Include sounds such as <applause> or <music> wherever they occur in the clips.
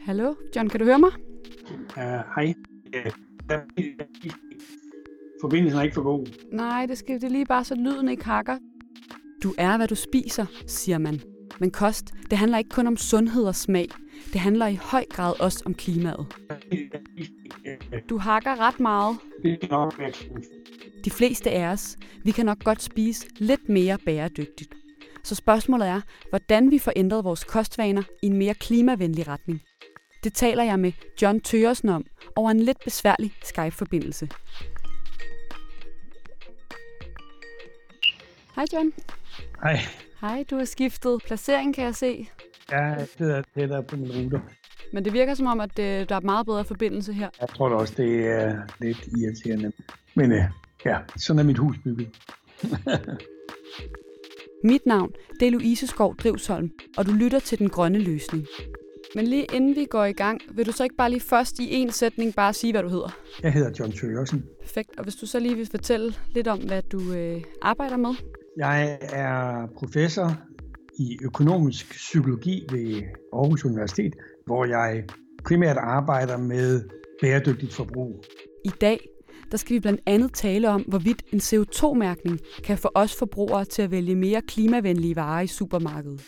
Hallo, John, kan du høre mig? Uh, hej. Forbindelsen er ikke for god. Nej, det skal det lige bare, så lyden ikke hakker. Du er, hvad du spiser, siger man. Men kost, det handler ikke kun om sundhed og smag. Det handler i høj grad også om klimaet. Du hakker ret meget. Det kan nok De fleste af os, vi kan nok godt spise lidt mere bæredygtigt. Så spørgsmålet er, hvordan vi får ændret vores kostvaner i en mere klimavenlig retning. Det taler jeg med John Tøresen om over en lidt besværlig Skype-forbindelse. Hej John. Hej. Hej, du har skiftet placering, kan jeg se. Jeg sidder tættere på min router. Men det virker som om, at øh, der er meget bedre forbindelse her. Jeg tror da også, det er lidt irriterende. Men øh, ja, sådan er mit hus bygget. <laughs> Mit navn det er Louise Skov Drivsholm, og du lytter til Den Grønne Løsning. Men lige inden vi går i gang, vil du så ikke bare lige først i en sætning bare sige, hvad du hedder? Jeg hedder John Tøresen. Perfekt. Og hvis du så lige vil fortælle lidt om, hvad du øh, arbejder med? Jeg er professor i økonomisk psykologi ved Aarhus Universitet, hvor jeg primært arbejder med bæredygtigt forbrug. I dag der skal vi blandt andet tale om, hvorvidt en CO2-mærkning kan få os forbrugere til at vælge mere klimavenlige varer i supermarkedet.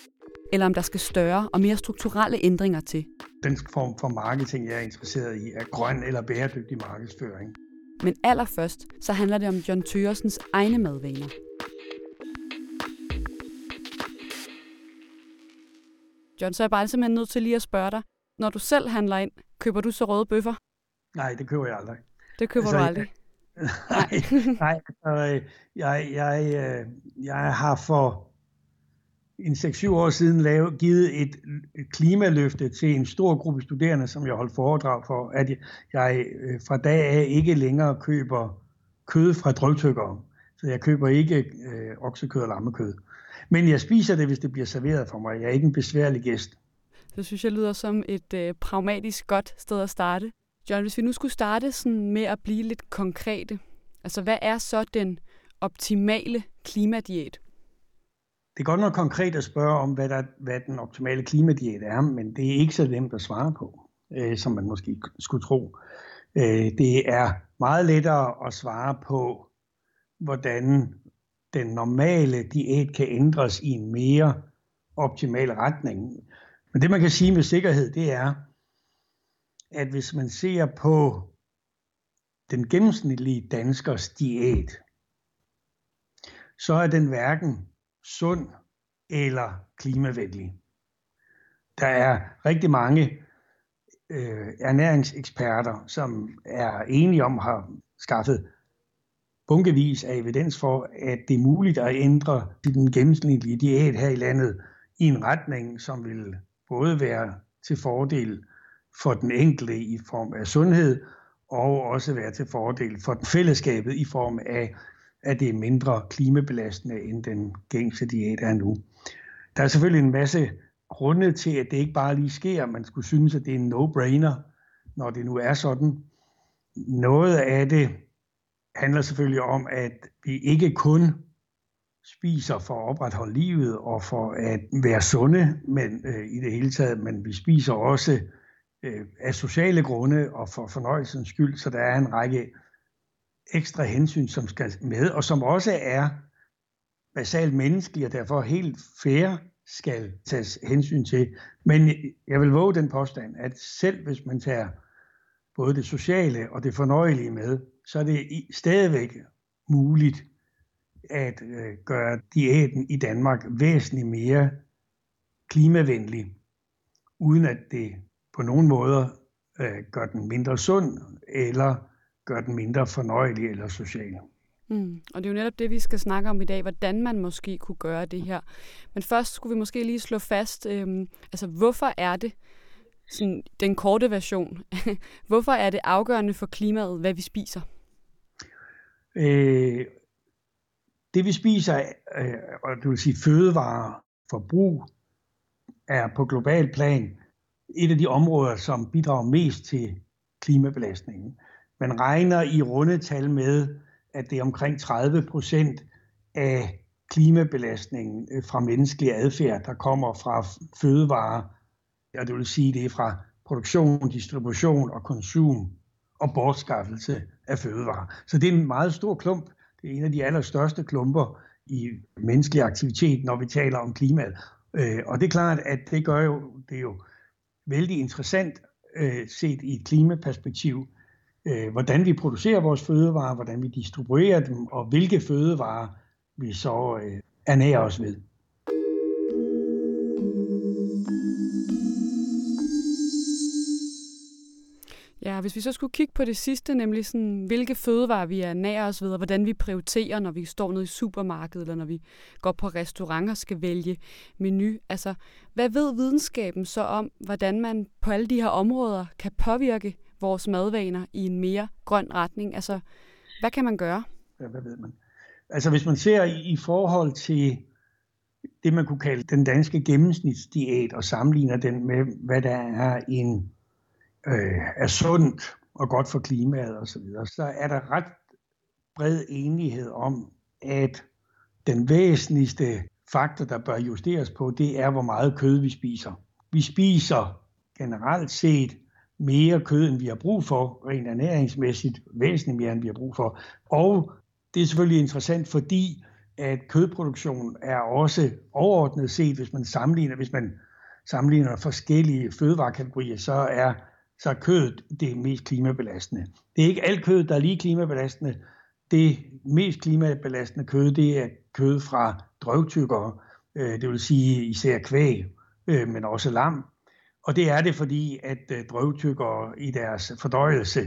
Eller om der skal større og mere strukturelle ændringer til. Den form for marketing, jeg er interesseret i, er grøn eller bæredygtig markedsføring. Men allerførst, så handler det om John Tøresens egne madvaner. John, så er jeg bare simpelthen nødt til lige at spørge dig. Når du selv handler ind, køber du så røde bøffer? Nej, det køber jeg aldrig. Det køber altså, du aldrig? <laughs> nej, nej altså, jeg, jeg, øh, jeg har for en 6-7 år siden lavet, givet et, et klimaløfte til en stor gruppe studerende, som jeg holdt foredrag for, at jeg øh, fra dag af ikke længere køber kød fra drøvtykkere. Så jeg køber ikke øh, oksekød og lammekød. Men jeg spiser det, hvis det bliver serveret for mig. Jeg er ikke en besværlig gæst. Det synes jeg lyder som et øh, pragmatisk godt sted at starte. John, hvis vi nu skulle starte sådan med at blive lidt konkrete, altså hvad er så den optimale klimadiæt? Det er godt nok konkret at spørge om, hvad, der, hvad den optimale klimadiæt er, men det er ikke så nemt at svare på, øh, som man måske skulle tro. Øh, det er meget lettere at svare på, hvordan den normale diæt kan ændres i en mere optimal retning. Men det man kan sige med sikkerhed, det er, at hvis man ser på den gennemsnitlige danskers diæt, så er den hverken sund eller klimavenlig. Der er rigtig mange øh, ernæringseksperter, som er enige om, har skaffet bunkevis af evidens for, at det er muligt at ændre den gennemsnitlige diæt her i landet i en retning, som vil både være til fordel for den enkelte i form af sundhed, og også være til fordel for den fællesskabet i form af, at det er mindre klimabelastende end den gængse diæt er nu. Der er selvfølgelig en masse grunde til, at det ikke bare lige sker. Man skulle synes, at det er en no-brainer, når det nu er sådan. Noget af det handler selvfølgelig om, at vi ikke kun spiser for at opretholde livet og for at være sunde men, øh, i det hele taget, men vi spiser også øh, af sociale grunde og for fornøjelsens skyld, så der er en række ekstra hensyn, som skal med, og som også er basalt menneskelige og derfor helt fair skal tages hensyn til. Men jeg vil våge den påstand, at selv hvis man tager både det sociale og det fornøjelige med, så er det stadigvæk muligt at øh, gøre diæten i Danmark væsentligt mere klimavenlig, uden at det på nogen måder øh, gør den mindre sund, eller gør den mindre fornøjelig eller social. Mm. Og det er jo netop det, vi skal snakke om i dag, hvordan man måske kunne gøre det her. Men først skulle vi måske lige slå fast, øhm, altså hvorfor er det, sådan, den korte version, <laughs> hvorfor er det afgørende for klimaet, hvad vi spiser? Øh, det vi spiser, øh, og det vil sige fødevarer, forbrug, er på global plan et af de områder, som bidrager mest til klimabelastningen. Man regner i runde tal med, at det er omkring 30 procent af klimabelastningen øh, fra menneskelig adfærd, der kommer fra fødevarer, og det vil sige, det er fra produktion, distribution og konsum og bortskaffelse af fødevarer. Så det er en meget stor klump. Det er en af de allerstørste klumper i menneskelig aktivitet, når vi taler om klimaet. Øh, og det er klart, at det gør jo, det er jo vældig interessant øh, set i et klimaperspektiv, øh, hvordan vi producerer vores fødevarer, hvordan vi distribuerer dem, og hvilke fødevarer vi så øh, ernærer os ved. Ja, hvis vi så skulle kigge på det sidste, nemlig sådan, hvilke fødevarer vi er nær os ved, og hvordan vi prioriterer, når vi står nede i supermarkedet, eller når vi går på restauranter og skal vælge menu. Altså, hvad ved videnskaben så om, hvordan man på alle de her områder kan påvirke vores madvaner i en mere grøn retning? Altså, hvad kan man gøre? Ja, hvad ved man? Altså, hvis man ser i, i forhold til det, man kunne kalde den danske gennemsnitsdiæt, og sammenligner den med, hvad der er en øh, er sundt og godt for klimaet osv., så, videre, så er der ret bred enighed om, at den væsentligste faktor, der bør justeres på, det er, hvor meget kød vi spiser. Vi spiser generelt set mere kød, end vi har brug for, rent ernæringsmæssigt væsentligt mere, end vi har brug for. Og det er selvfølgelig interessant, fordi at kødproduktion er også overordnet set, hvis man sammenligner, hvis man sammenligner forskellige fødevarekategorier, så er så er kødet det mest klimabelastende. Det er ikke alt kød, der er lige klimabelastende. Det mest klimabelastende kød, det er kød fra drøvtykkere, øh, det vil sige især kvæg, øh, men også lam. Og det er det, fordi at øh, drøvtykkere i deres fordøjelse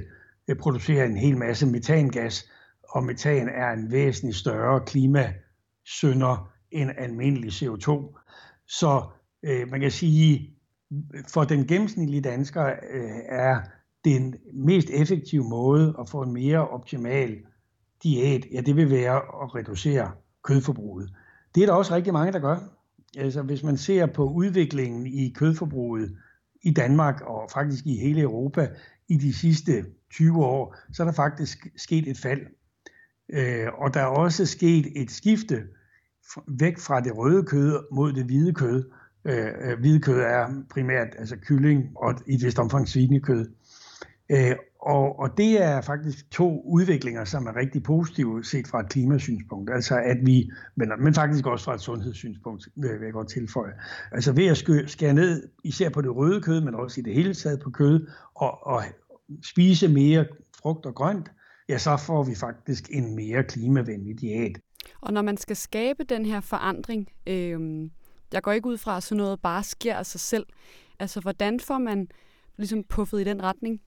producerer en hel masse metangas, og metan er en væsentlig større klimasynder end almindelig CO2. Så man kan sige, for den gennemsnitlige dansker øh, er den mest effektive måde at få en mere optimal diæt, ja, det vil være at reducere kødforbruget. Det er der også rigtig mange, der gør. Altså, hvis man ser på udviklingen i kødforbruget i Danmark og faktisk i hele Europa i de sidste 20 år, så er der faktisk sket et fald. Øh, og der er også sket et skifte væk fra det røde kød mod det hvide kød. Øh, øh, hvidkød er primært altså kylling og i et vist omfang svinekød. Øh, og, og det er faktisk to udviklinger, som er rigtig positive set fra et klimasynspunkt. Altså at vi, men, men faktisk også fra et sundhedssynspunkt, vil jeg godt tilføje. Altså ved at skære ned, især på det røde kød, men også i det hele taget på kød, og, og spise mere frugt og grønt, ja, så får vi faktisk en mere klimavenlig diæt. Og når man skal skabe den her forandring, øh, jeg går ikke ud fra, at sådan noget bare sker af sig selv. Altså, hvordan får man ligesom puffet i den retning?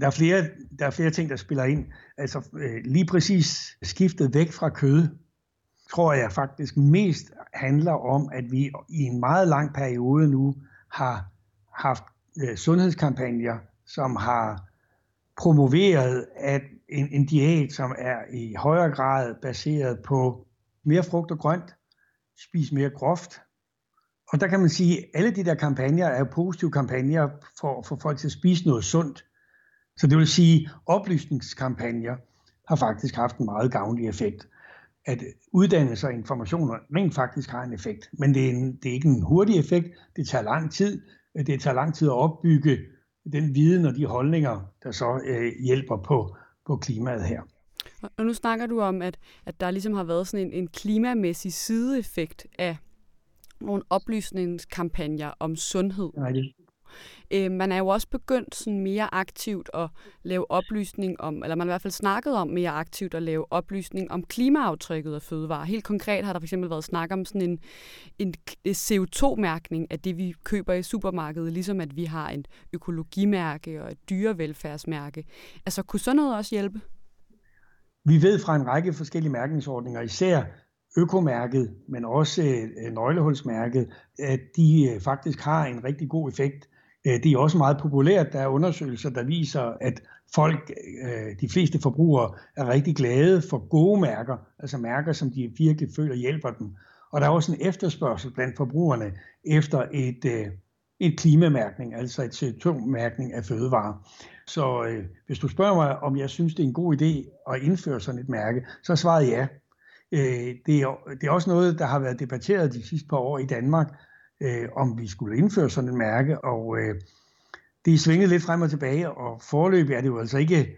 Der er flere, der er flere ting, der spiller ind. Altså, øh, lige præcis skiftet væk fra kød, tror jeg faktisk mest handler om, at vi i en meget lang periode nu har haft øh, sundhedskampagner, som har promoveret at en, en diæt, som er i højere grad baseret på mere frugt og grønt, spis mere groft, og der kan man sige, at alle de der kampagner er positive kampagner for at få folk til at spise noget sundt. Så det vil sige, at oplysningskampagner har faktisk haft en meget gavnlig effekt. At uddannelse og informationer rent faktisk har en effekt. Men det er, en, det er ikke en hurtig effekt. Det tager lang tid. Det tager lang tid at opbygge den viden og de holdninger, der så øh, hjælper på, på klimaet her. Og nu snakker du om, at, at der ligesom har været sådan en, en klimamæssig sideeffekt af nogle oplysningskampagner om sundhed. Det. Øh, man er jo også begyndt sådan mere aktivt at lave oplysning om, eller man har i hvert fald snakket om mere aktivt at lave oplysning om klimaaftrykket af fødevarer. Helt konkret har der fx været snak om sådan en, en CO2-mærkning af det, vi køber i supermarkedet, ligesom at vi har en økologimærke og et dyrevelfærdsmærke. Altså kunne sådan noget også hjælpe? Vi ved fra en række forskellige mærkningsordninger, især økomærket, men også øh, nøglehulsmærket, at de øh, faktisk har en rigtig god effekt. Øh, det er også meget populært. Der er undersøgelser, der viser, at folk, øh, de fleste forbrugere, er rigtig glade for gode mærker, altså mærker, som de virkelig føler hjælper dem. Og der er også en efterspørgsel blandt forbrugerne efter et, øh, et klimamærkning, altså et CO2-mærkning af fødevarer. Så øh, hvis du spørger mig, om jeg synes, det er en god idé at indføre sådan et mærke, så er svaret ja. Øh, det, er, det er også noget, der har været debatteret de sidste par år i Danmark, øh, om vi skulle indføre sådan et mærke, og øh, det er svinget lidt frem og tilbage, og forløbig er det jo altså ikke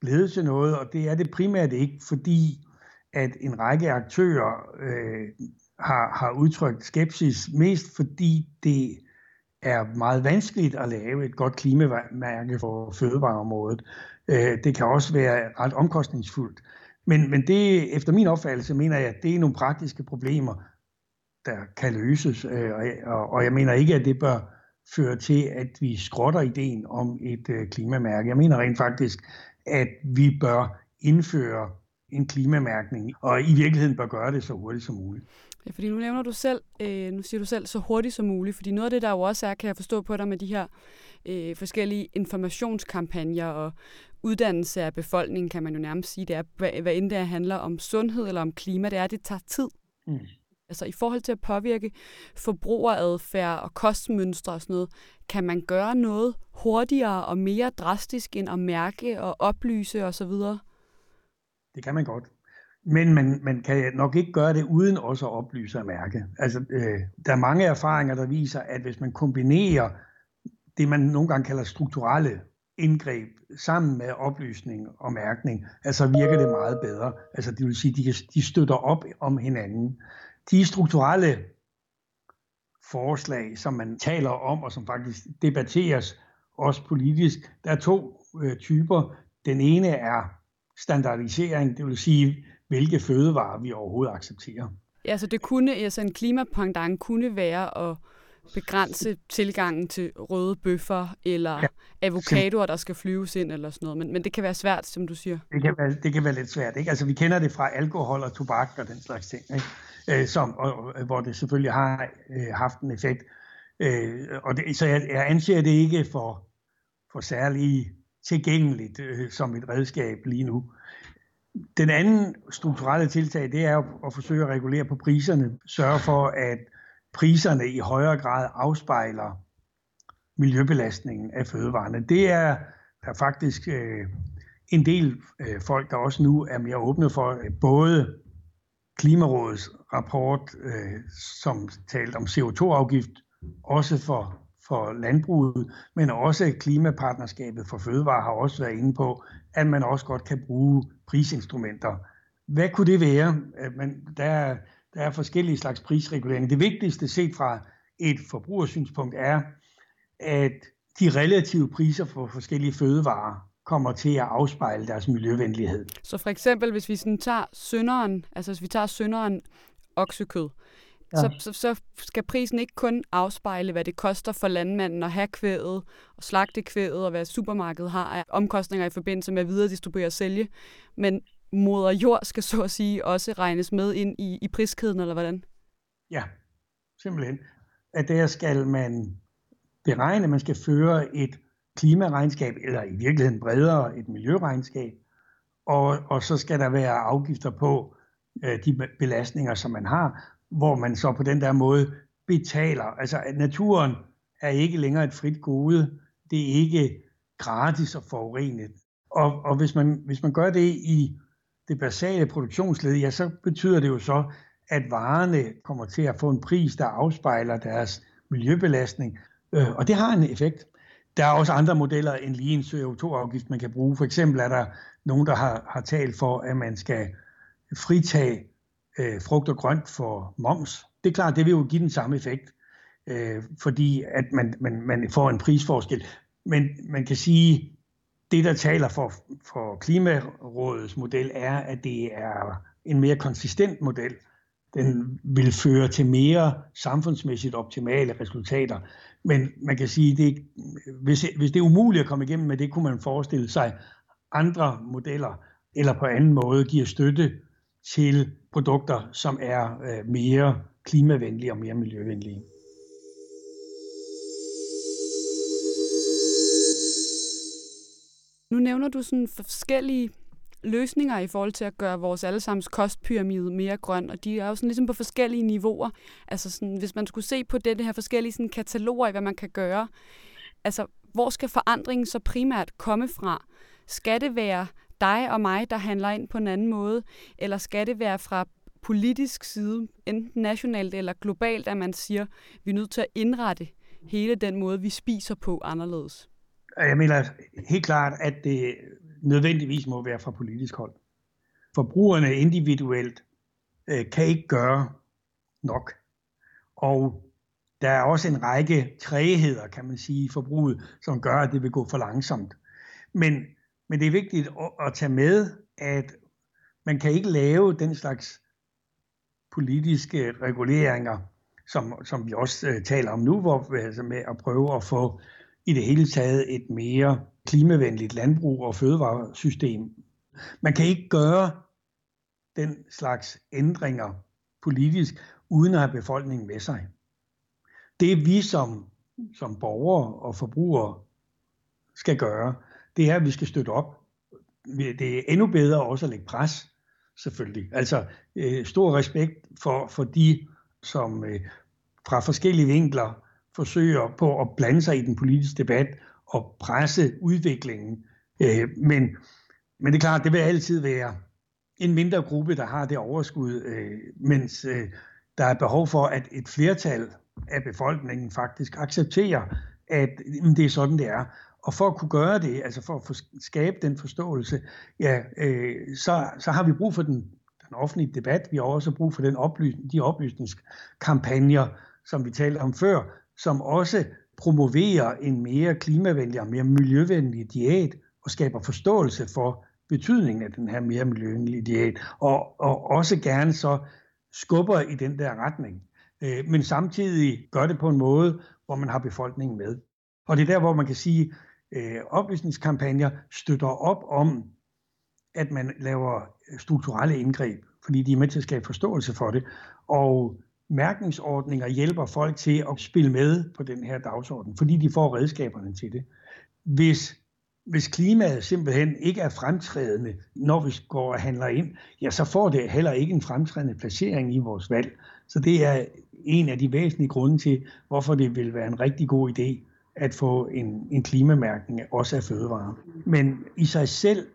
blevet til noget, og det er det primært ikke, fordi at en række aktører øh, har, har udtrykt skepsis, mest fordi det er meget vanskeligt at lave et godt klimamærke for fødevareområdet. Øh, det kan også være ret omkostningsfuldt. Men, men det, efter min opfattelse, mener jeg, at det er nogle praktiske problemer, der kan løses. Øh, og, og jeg mener ikke, at det bør føre til, at vi skrotter ideen om et øh, klimamærke. Jeg mener rent faktisk, at vi bør indføre en klimamærkning, og i virkeligheden bør gøre det så hurtigt som muligt. Ja, fordi nu nævner du selv, øh, nu siger du selv, så hurtigt som muligt, fordi noget af det, der jo også er, kan jeg forstå på dig med de her øh, forskellige informationskampagner og uddannelse af befolkningen, kan man jo nærmest sige, det er, hvad, hvad end det handler om sundhed eller om klima, det er, at det tager tid. Mm. Altså i forhold til at påvirke forbrugeradfærd og kostmønstre og sådan noget, kan man gøre noget hurtigere og mere drastisk end at mærke og oplyse osv.? Det kan man godt. Men man, man kan nok ikke gøre det uden også at oplyse og mærke. Altså, øh, der er mange erfaringer, der viser, at hvis man kombinerer det, man nogle gange kalder strukturelle indgreb sammen med oplysning og mærkning, altså virker det meget bedre. Altså det vil sige, de, de støtter op om hinanden. De strukturelle forslag, som man taler om, og som faktisk debatteres også politisk, der er to øh, typer. Den ene er standardisering, det vil sige, hvilke fødevarer vi overhovedet accepterer. Ja, så det kunne, altså en klimapangdang kunne være at begrænse tilgangen til røde bøffer eller ja. avocadoer, der skal flyves ind eller sådan noget. Men, men det kan være svært, som du siger. Det kan være, det kan være lidt svært. Ikke? Altså, vi kender det fra alkohol og tobak og den slags ting, ikke? Øh, som, og, og, hvor det selvfølgelig har øh, haft en effekt. Øh, og det, så jeg, jeg anser det ikke for, for særlig tilgængeligt øh, som et redskab lige nu. Den anden strukturelle tiltag, det er at forsøge at regulere på priserne, sørge for, at priserne i højere grad afspejler miljøbelastningen af fødevarene. Det er der faktisk øh, en del øh, folk, der også nu er mere åbne for, øh, både Klimarådets rapport, øh, som talte om CO2-afgift, også for, for landbruget, men også Klimapartnerskabet for Fødevare har også været inde på, at man også godt kan bruge prisinstrumenter. Hvad kunne det være? Øh, men der, der er forskellige slags prisregulering. Det vigtigste set fra et forbrugersynspunkt er, at de relative priser for forskellige fødevarer kommer til at afspejle deres miljøvenlighed. Så for eksempel, hvis vi sådan tager sønderen, altså hvis vi tager sønderen oksekød, ja. så, så, så skal prisen ikke kun afspejle, hvad det koster for landmanden at have kvædet og slagte kvædet, og hvad supermarkedet har af omkostninger i forbindelse med at videre distribuere og sælge, men moder jord skal så at sige også regnes med ind i, i priskæden, eller hvordan? Ja, simpelthen. At der skal man beregne, man skal føre et klimaregnskab, eller i virkeligheden bredere et miljøregnskab, og, og så skal der være afgifter på øh, de belastninger, som man har, hvor man så på den der måde betaler. Altså at naturen er ikke længere et frit gode, det er ikke gratis at forurene. Og, og hvis, man, hvis man gør det i det basale produktionsled, ja, så betyder det jo så, at varerne kommer til at få en pris, der afspejler deres miljøbelastning, øh, og det har en effekt. Der er også andre modeller end lige en CO2-afgift, man kan bruge. For eksempel er der nogen, der har, har talt for, at man skal fritage øh, frugt og grønt for moms. Det er klart, det vil jo give den samme effekt, øh, fordi at man, man, man får en prisforskel. Men man kan sige, det, der taler for, for Klimarådets model, er, at det er en mere konsistent model. Den vil føre til mere samfundsmæssigt optimale resultater. Men man kan sige, det, hvis, hvis det er umuligt at komme igennem med det, kunne man forestille sig andre modeller, eller på anden måde giver støtte til produkter, som er øh, mere klimavenlige og mere miljøvenlige. Nu nævner du sådan forskellige løsninger i forhold til at gøre vores allesammens kostpyramide mere grøn, og de er jo sådan ligesom på forskellige niveauer. Altså sådan, hvis man skulle se på det, det her forskellige sådan kataloger i, hvad man kan gøre, altså hvor skal forandringen så primært komme fra? Skal det være dig og mig, der handler ind på en anden måde, eller skal det være fra politisk side, enten nationalt eller globalt, at man siger, at vi er nødt til at indrette hele den måde, vi spiser på anderledes? Jeg mener helt klart, at det nødvendigvis må være fra politisk hold. Forbrugerne individuelt øh, kan ikke gøre nok. Og der er også en række trægheder, kan man sige, i forbruget, som gør, at det vil gå for langsomt. Men, men det er vigtigt at, tage med, at man kan ikke lave den slags politiske reguleringer, som, som vi også øh, taler om nu, hvor, altså med at prøve at få i det hele taget et mere klimavenligt landbrug og fødevaresystem. Man kan ikke gøre den slags ændringer politisk, uden at have befolkningen med sig. Det vi som, som borgere og forbrugere skal gøre, det er, at vi skal støtte op. Det er endnu bedre også at lægge pres, selvfølgelig. Altså øh, stor respekt for, for de, som øh, fra forskellige vinkler forsøger på at blande sig i den politiske debat og presse udviklingen. Øh, men, men det er klart, det vil altid være en mindre gruppe, der har det overskud, øh, mens øh, der er behov for, at et flertal af befolkningen faktisk accepterer, at det er sådan, det er. Og for at kunne gøre det, altså for at skabe den forståelse, ja, øh, så, så har vi brug for den, den offentlige debat. Vi har også brug for den oplysning, de oplysningskampagner, som vi talte om før, som også promoverer en mere klimavenlig og mere miljøvenlig diæt og skaber forståelse for betydningen af den her mere miljøvenlige diæt, og, og også gerne så skubber i den der retning. Øh, men samtidig gør det på en måde, hvor man har befolkningen med. Og det er der, hvor man kan sige, øh, oplysningskampagner støtter op om, at man laver øh, strukturelle indgreb, fordi de er med til at skabe forståelse for det. Og mærkningsordninger hjælper folk til at spille med på den her dagsorden, fordi de får redskaberne til det. Hvis, hvis klimaet simpelthen ikke er fremtrædende, når vi går og handler ind, ja, så får det heller ikke en fremtrædende placering i vores valg. Så det er en af de væsentlige grunde til, hvorfor det vil være en rigtig god idé at få en, en klimamærkning også af fødevarer. Men i sig selv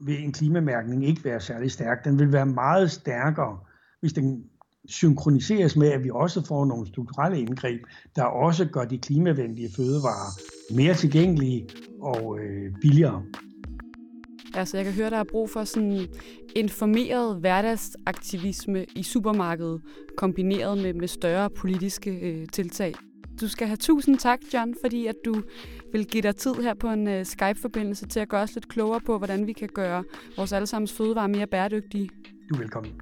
vil en klimamærkning ikke være særlig stærk. Den vil være meget stærkere, hvis den synkroniseres med, at vi også får nogle strukturelle indgreb, der også gør de klimavenlige fødevarer mere tilgængelige og øh, billigere. Altså, jeg kan høre, der er brug for sådan informeret hverdagsaktivisme i supermarkedet, kombineret med, med større politiske øh, tiltag. Du skal have tusind tak, John, fordi at du vil give dig tid her på en uh, Skype-forbindelse til at gøre os lidt klogere på, hvordan vi kan gøre vores allesammens fødevarer mere bæredygtige. Du er velkommen.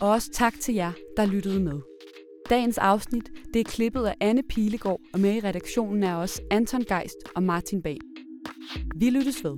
Og også tak til jer, der lyttede med. Dagens afsnit det er klippet af Anne Pilegaard, og med i redaktionen er også Anton Geist og Martin Bag. Vi lyttes ved.